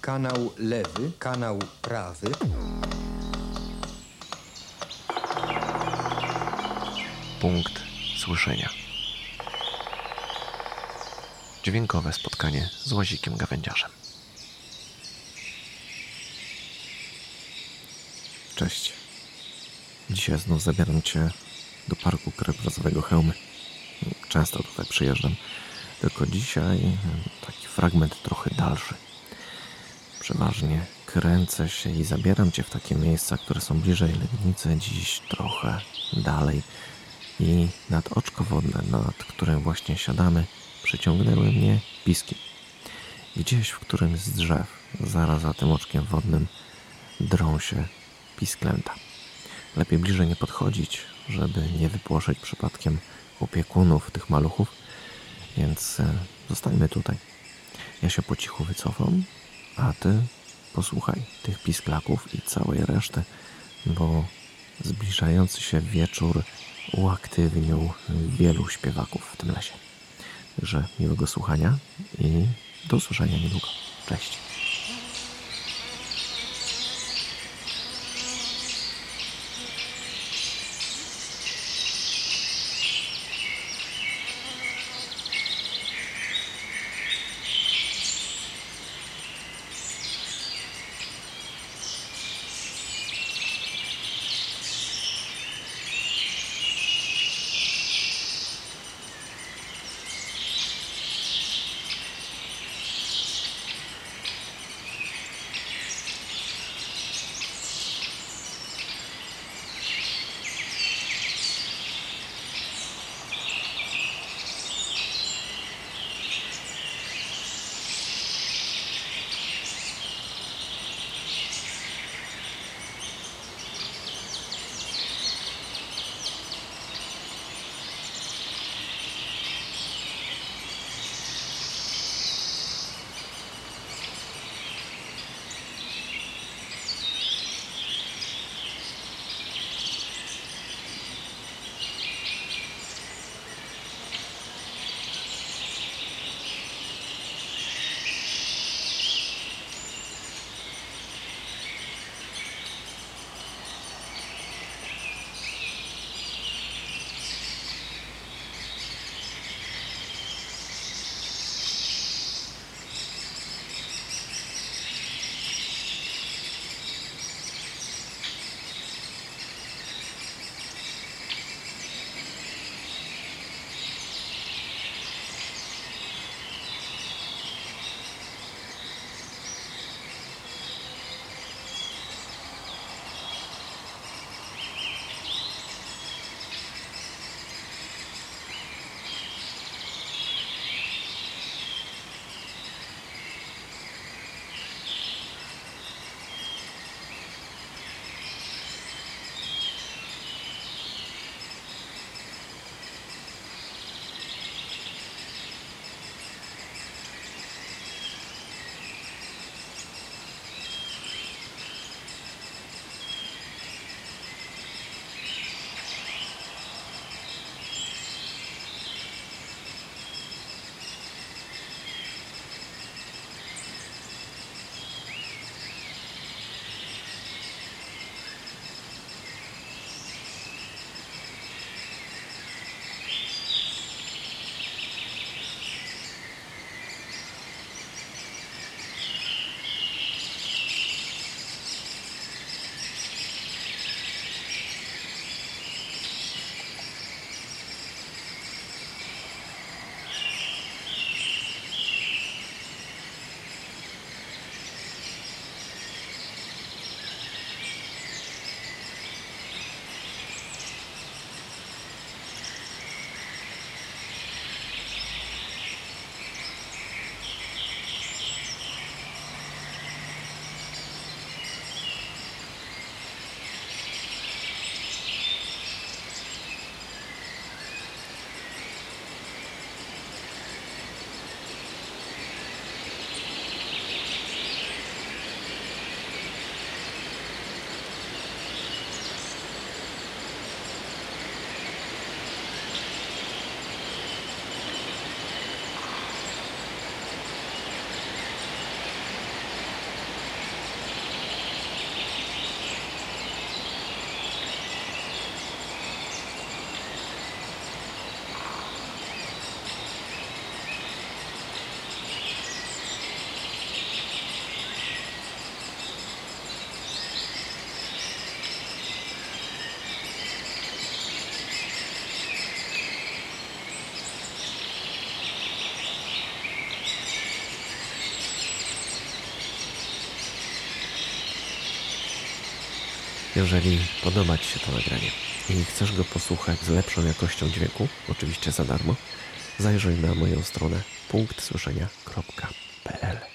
kanał lewy, kanał prawy. Punkt słyszenia. Dźwiękowe spotkanie z łazikiem gawędziarzem. Cześć. Dzisiaj znów zabieram Cię do parku krajobrazowego Chełmy. Często tutaj przyjeżdżam, tylko dzisiaj taki fragment trochę dalszy. Przeważnie kręcę się i zabieram Cię w takie miejsca, które są bliżej Legnicy, dziś trochę dalej. I nad oczko wodne, nad którym właśnie siadamy, przyciągnęły mnie piski. Gdzieś w którymś z drzew, zaraz za tym oczkiem wodnym, drą się pisklęta. Lepiej bliżej nie podchodzić, żeby nie wypłoszyć przypadkiem opiekunów tych maluchów, więc e, zostańmy tutaj. Ja się po cichu wycofam, a ty posłuchaj tych pisklaków i całej reszty, bo zbliżający się wieczór uaktywnił wielu śpiewaków w tym lesie. Także miłego słuchania i do usłyszenia niedługo. Cześć. Jeżeli podoba Ci się to nagranie i chcesz go posłuchać z lepszą jakością dźwięku, oczywiście za darmo, zajrzyj na moją stronę punktsłyszenia.pl